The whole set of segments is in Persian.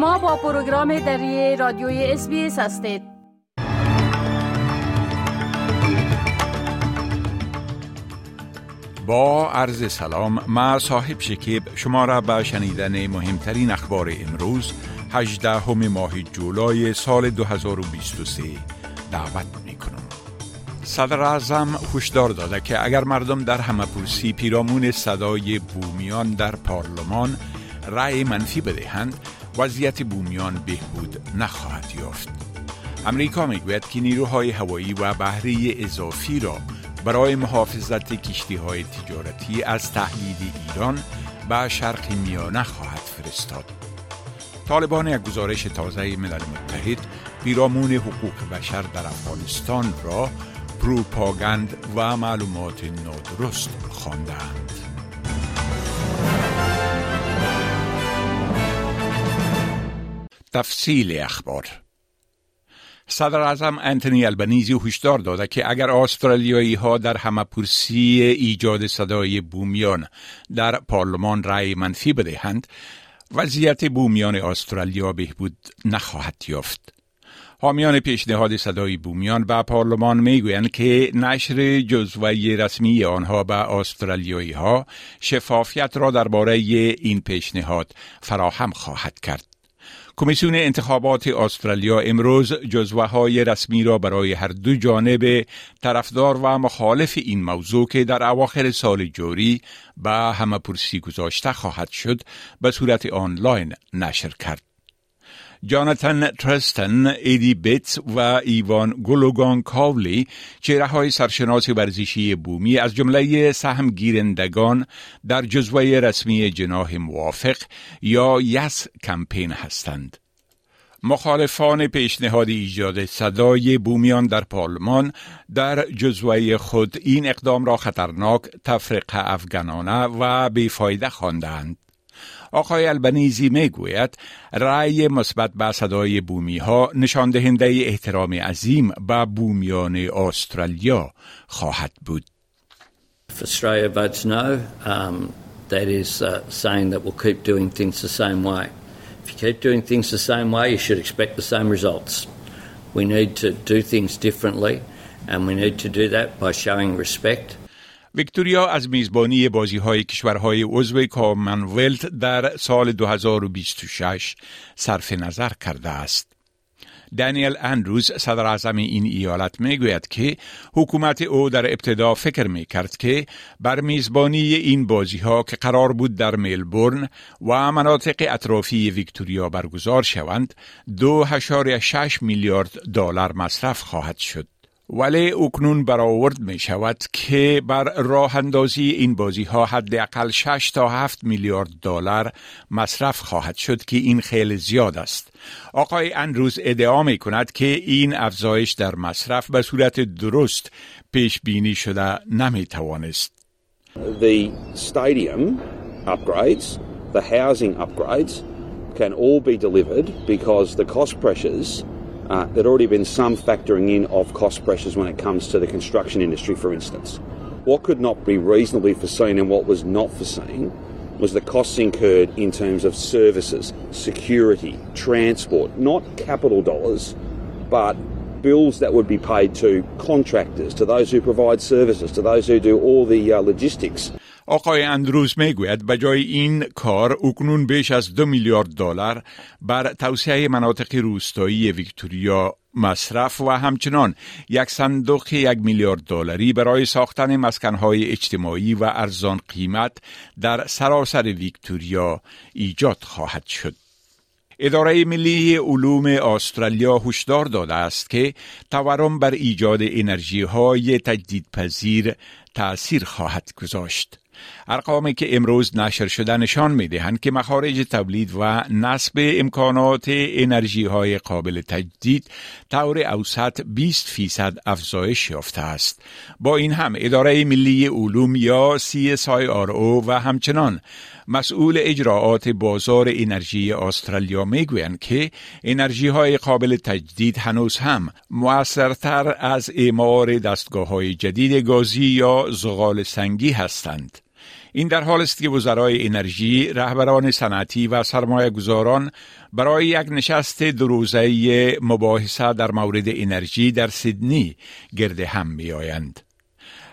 شما با پروگرام دری رادیوی اس هستید با عرض سلام ما صاحب شکیب شما را به شنیدن مهمترین اخبار امروز 18 همه ماه جولای سال 2023 دعوت می کنم. صدر اعظم هشدار داده که اگر مردم در همه پرسی پیرامون صدای بومیان در پارلمان رأی منفی بدهند وضعیت بومیان بهبود نخواهد یافت امریکا می‌گوید که نیروهای هوایی و بحری اضافی را برای محافظت کشتی های تجارتی از تهدید ایران به شرق میانه خواهد فرستاد. طالبان یک گزارش تازه ملل متحد پیرامون حقوق بشر در افغانستان را پروپاگند و معلومات نادرست خواندند. تفصیل اخبار صدر اعظم انتونی البنیزی هشدار داده که اگر استرالیایی ها در همه پرسی ایجاد صدای بومیان در پارلمان رأی منفی بدهند وضعیت بومیان استرالیا بهبود نخواهد یافت حامیان پیشنهاد صدای بومیان به پارلمان می‌گویند که نشر جزوه رسمی آنها به استرالیایی ها شفافیت را درباره این پیشنهاد فراهم خواهد کرد. کمیسیون انتخابات استرالیا امروز جزوه های رسمی را برای هر دو جانب طرفدار و مخالف این موضوع که در اواخر سال جوری به همه پرسی گذاشته خواهد شد به صورت آنلاین نشر کرد. جاناتن ترستن، ایدی بیتس و ایوان گلوگان کاولی چهره های سرشناس ورزشی بومی از جمله سهم گیرندگان در جزوه رسمی جناح موافق یا یس کمپین هستند. مخالفان پیشنهاد ایجاد صدای بومیان در پارلمان در جزوه خود این اقدام را خطرناک تفرقه افغانانه و بیفایده خواندند. آقای البنیزی می گوید رأی مثبت به صدای بومی ها نشان دهنده احترام عظیم به بومیان استرالیا خواهد بود. If Australia votes no, um, that is uh, saying that we'll keep doing things the same way. If you keep doing things the same way, you should expect the same results. We need to do things differently, and we need to do that by showing respect ویکتوریا از میزبانی بازی های کشورهای عضو کامنولت در سال 2026 صرف نظر کرده است. دانیل اندروز صدر اعظم این ایالت می گوید که حکومت او در ابتدا فکر می کرد که بر میزبانی این بازی ها که قرار بود در ملبورن و مناطق اطرافی ویکتوریا برگزار شوند دو شش میلیارد دلار مصرف خواهد شد. ولی اکنون برآورد می شود که بر راه اندازی این بازی ها حداقل 6 تا 7 میلیارد دلار مصرف خواهد شد که این خیلی زیاد است. آقای اندروز ادعا می کند که این افزایش در مصرف به صورت درست پیش بینی شده نمی توانست. The stadium upgrades, the housing upgrades can all be delivered because the cost pressures Uh, there'd already been some factoring in of cost pressures when it comes to the construction industry, for instance. What could not be reasonably foreseen and what was not foreseen was the costs incurred in terms of services, security, transport, not capital dollars, but bills that would be paid to contractors, to those who provide services, to those who do all the uh, logistics. آقای اندروز می‌گوید به جای این کار اکنون بیش از دو میلیارد دلار بر توسعه مناطق روستایی ویکتوریا مصرف و همچنان یک صندوق یک میلیارد دلاری برای ساختن مسکنهای اجتماعی و ارزان قیمت در سراسر ویکتوریا ایجاد خواهد شد. اداره ملی علوم استرالیا هشدار داده است که تورم بر ایجاد انرژی های تجدیدپذیر تأثیر خواهد گذاشت. ارقامی که امروز نشر شده نشان می دهند که مخارج تولید و نصب امکانات انرژی های قابل تجدید طور اوسط 20 فیصد افزایش یافته است. با این هم اداره ملی علوم یا CSIRO و همچنان مسئول اجراعات بازار انرژی استرالیا می‌گویند که انرژی های قابل تجدید هنوز هم موثرتر از اعمار دستگاه های جدید گازی یا زغال سنگی هستند. این در حال است که وزرای انرژی، رهبران صنعتی و سرمایه گذاران برای یک نشست دو روزه مباحثه در مورد انرژی در سیدنی گرد هم می آیند.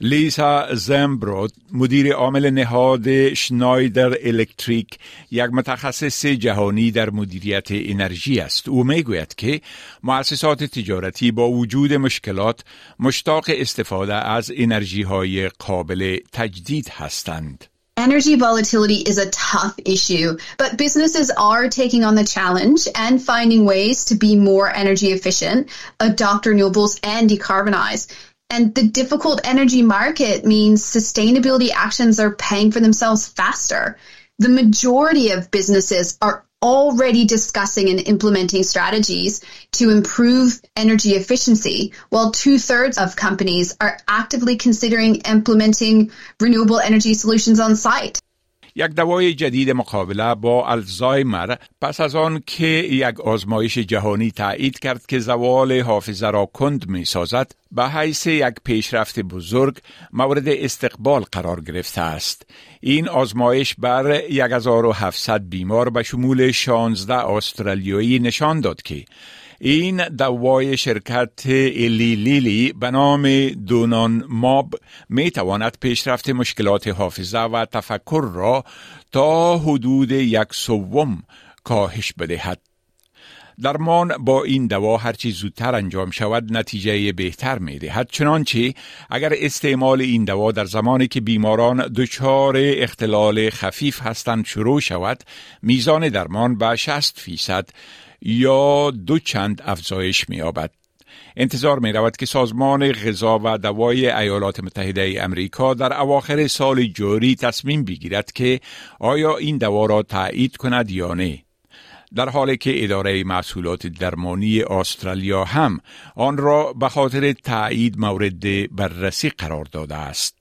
لیسا زمبروت مدیر عامل نهاد شنایدر الکتریک یک متخصص جهانی در مدیریت انرژی است او می‌گوید که مؤسسات تجارتی با وجود مشکلات مشتاق استفاده از انرژی های قابل تجدید هستند Energy volatility is a tough issue, but businesses are taking on the challenge and finding ways to be more energy efficient, adopt renewables, and decarbonize. And the difficult energy market means sustainability actions are paying for themselves faster. The majority of businesses are already discussing and implementing strategies to improve energy efficiency, while two thirds of companies are actively considering implementing renewable energy solutions on site. یک دوای جدید مقابله با الزایمر پس از آن که یک آزمایش جهانی تایید کرد که زوال حافظه را کند می سازد به حیث یک پیشرفت بزرگ مورد استقبال قرار گرفته است. این آزمایش بر 1700 بیمار به شمول 16 استرالیایی نشان داد که این دوای شرکت ایلی لیلی به نام دونان ماب می تواند پیشرفت مشکلات حافظه و تفکر را تا حدود یک سوم کاهش بدهد. درمان با این دوا هرچی زودتر انجام شود نتیجه بهتر می دهد چنانچه اگر استعمال این دوا در زمانی که بیماران دچار اختلال خفیف هستند شروع شود میزان درمان به 60 فیصد یا دو چند افزایش می آبد. انتظار می رود که سازمان غذا و دوای ایالات متحده امریکا در اواخر سال جاری تصمیم بگیرد که آیا این دوا را تایید کند یا نه. در حالی که اداره محصولات درمانی استرالیا هم آن را به خاطر تایید مورد بررسی قرار داده است.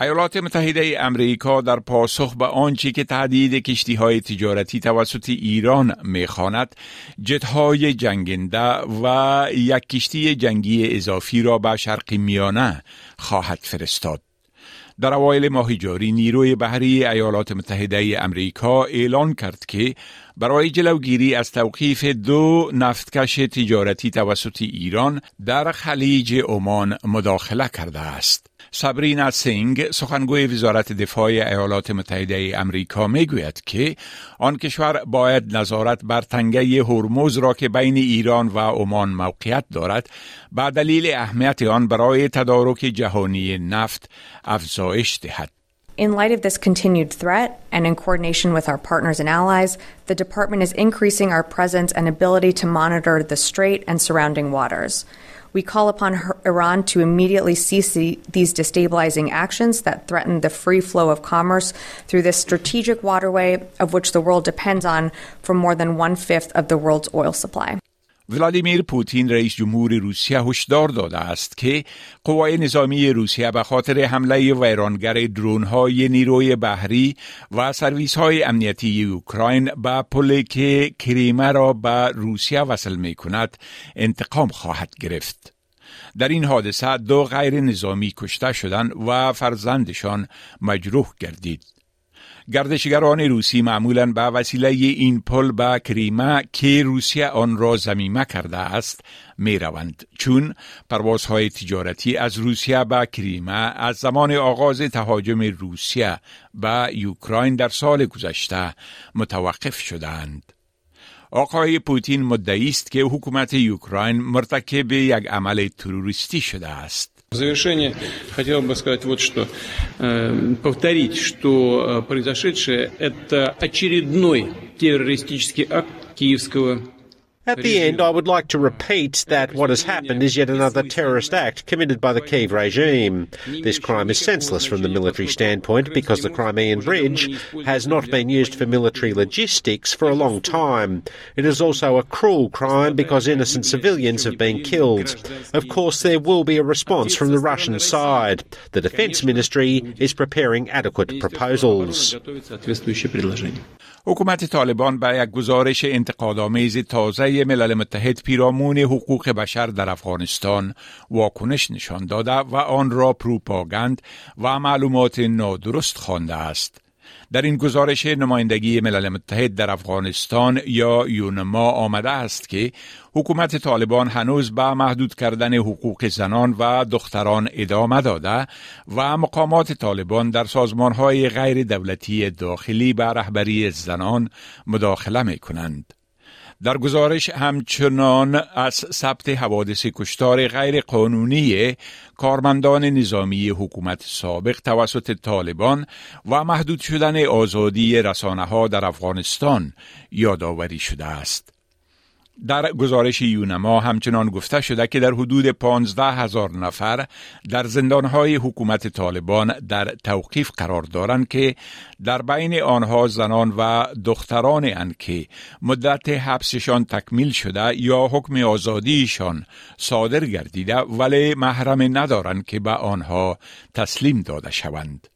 ایالات متحده امریکا در پاسخ به آنچه که تهدید کشتی های تجارتی توسط ایران می‌خواند جتهای جنگنده و یک کشتی جنگی اضافی را به شرق میانه خواهد فرستاد. در اوایل ماه جاری نیروی بحری ایالات متحده امریکا اعلان کرد که برای جلوگیری از توقیف دو نفتکش تجارتی توسط ایران در خلیج عمان مداخله کرده است. سابرینا سینگ سخنگوی وزارت دفاع ایالات متحده امریکا می‌گوید که آن کشور باید نظارت بر تنگه هرمز را که بین ایران و عمان موقعیت دارد به دلیل اهمیت آن برای تدارک جهانی نفت افزایش دهد. In light of this continued threat, and in coordination with our partners and allies, the Department is increasing our presence and ability to monitor the Strait and surrounding waters. We call upon Iran to immediately cease the, these destabilizing actions that threaten the free flow of commerce through this strategic waterway of which the world depends on for more than one fifth of the world's oil supply. ولادیمیر پوتین رئیس جمهور روسیه هشدار داده است که قوای نظامی روسیه به خاطر حمله ویرانگر های نیروی بحری و سرویس های امنیتی اوکراین به پل که کریمه را به روسیه وصل می کند انتقام خواهد گرفت. در این حادثه دو غیر نظامی کشته شدند و فرزندشان مجروح گردید. گردشگران روسی معمولا به وسیله این پل به کریمه که روسیه آن را زمیمه کرده است می روند چون پروازهای تجارتی از روسیه به کریمه از زمان آغاز تهاجم روسیه به یوکراین در سال گذشته متوقف شدند. آقای پوتین مدعی است که حکومت یوکراین مرتکب یک عمل تروریستی شده است. В завершение хотел бы сказать вот что. Повторить, что произошедшее – это очередной террористический акт киевского At the end, I would like to repeat that what has happened is yet another terrorist act committed by the Kiev regime. This crime is senseless from the military standpoint because the Crimean Bridge has not been used for military logistics for a long time. It is also a cruel crime because innocent civilians have been killed. Of course, there will be a response from the Russian side. The Defence Ministry is preparing adequate proposals. حکومت طالبان به یک گزارش انتقادآمیز تازه ملل متحد پیرامون حقوق بشر در افغانستان واکنش نشان داده و آن را پروپاگند و معلومات نادرست خوانده است. در این گزارش نمایندگی ملل متحد در افغانستان یا یونما آمده است که حکومت طالبان هنوز به محدود کردن حقوق زنان و دختران ادامه داده و مقامات طالبان در سازمانهای غیر دولتی داخلی به رهبری زنان مداخله می کنند. در گزارش همچنان از ثبت حوادث کشتار غیر قانونی کارمندان نظامی حکومت سابق توسط طالبان و محدود شدن آزادی رسانه ها در افغانستان یادآوری شده است. در گزارش یونما همچنان گفته شده که در حدود 15 هزار نفر در زندانهای حکومت طالبان در توقیف قرار دارند که در بین آنها زنان و دختران اند که مدت حبسشان تکمیل شده یا حکم آزادیشان صادر گردیده ولی محرم ندارند که به آنها تسلیم داده شوند.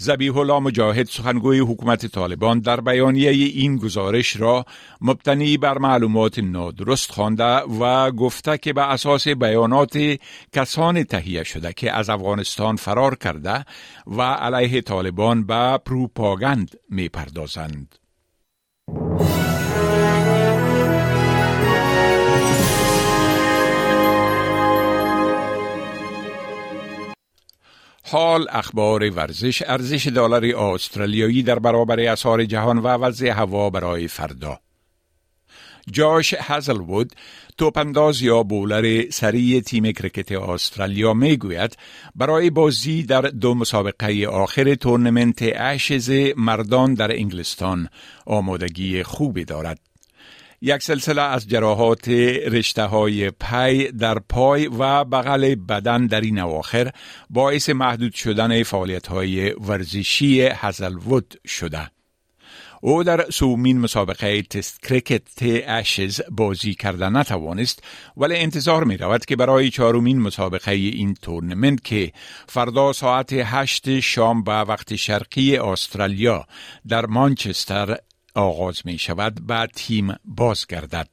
زبیح الله مجاهد سخنگوی حکومت طالبان در بیانیه این گزارش را مبتنی بر معلومات نادرست خوانده و گفته که به اساس بیانات کسان تهیه شده که از افغانستان فرار کرده و علیه طالبان به پروپاگند می پردازند. حال اخبار ورزش ارزش دلار استرالیایی در برابر اسعار جهان و وضع هوا برای فردا جاش هزلوود توپنداز یا بولر سری تیم کرکت استرالیا می گوید برای بازی در دو مسابقه آخر تورنمنت اشز مردان در انگلستان آمادگی خوبی دارد. یک سلسله از جراحات رشته های پی در پای و بغل بدن در این اواخر باعث محدود شدن فعالیت های ورزشی هزلوود شده. او در سومین مسابقه تست کرکت اشز بازی کرده نتوانست ولی انتظار می رود که برای چهارمین مسابقه این تورنمنت که فردا ساعت هشت شام به وقت شرقی استرالیا در مانچستر آغاز می شود و تیم بازگردد.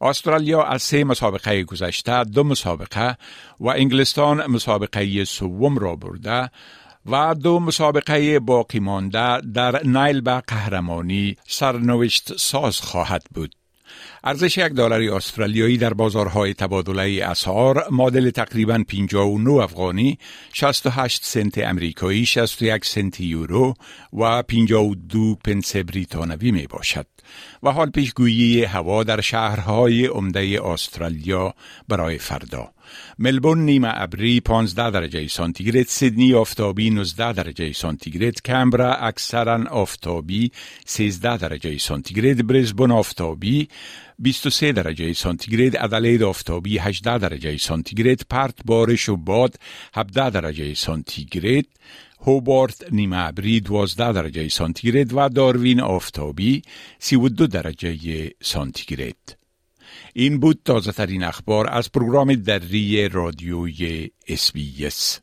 استرالیا از سه مسابقه گذشته دو مسابقه و انگلستان مسابقه سوم را برده و دو مسابقه باقی مانده در نیل به قهرمانی سرنوشت ساز خواهد بود. ارزش یک دلار استرالیایی در بازارهای تبادله اسعار معادل تقریبا 59 افغانی 68 سنت امریکایی 61 سنت یورو و 52 پنس بریتانوی می باشد. و حال پیشگویی هوا در شهرهای عمده استرالیا برای فردا. ملبورن نیمه ابری 15 درجه سانتیگراد سیدنی آفتابی 19 درجه سانتیگراد کمبرا اکثرا آفتابی 13 درجه سانتیگراد برزبون آفتابی 23 درجه سانتیگراد ادلید آفتابی 18 درجه سانتیگراد پرت بارش و باد 17 درجه سانتیگراد هوبارت نیمه ابری 12 درجه سانتیگراد و داروین آفتابی 32 درجه سانتیگراد. این بود تازه ترین اخبار از پروگرام دری رادیوی اسبیس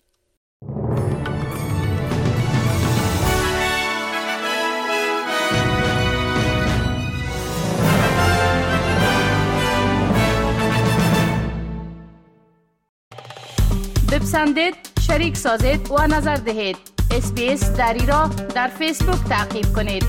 بپسندید شریک سازید و نظر دهید. اسپیس دری را در فیسبوک تعقیب کنید.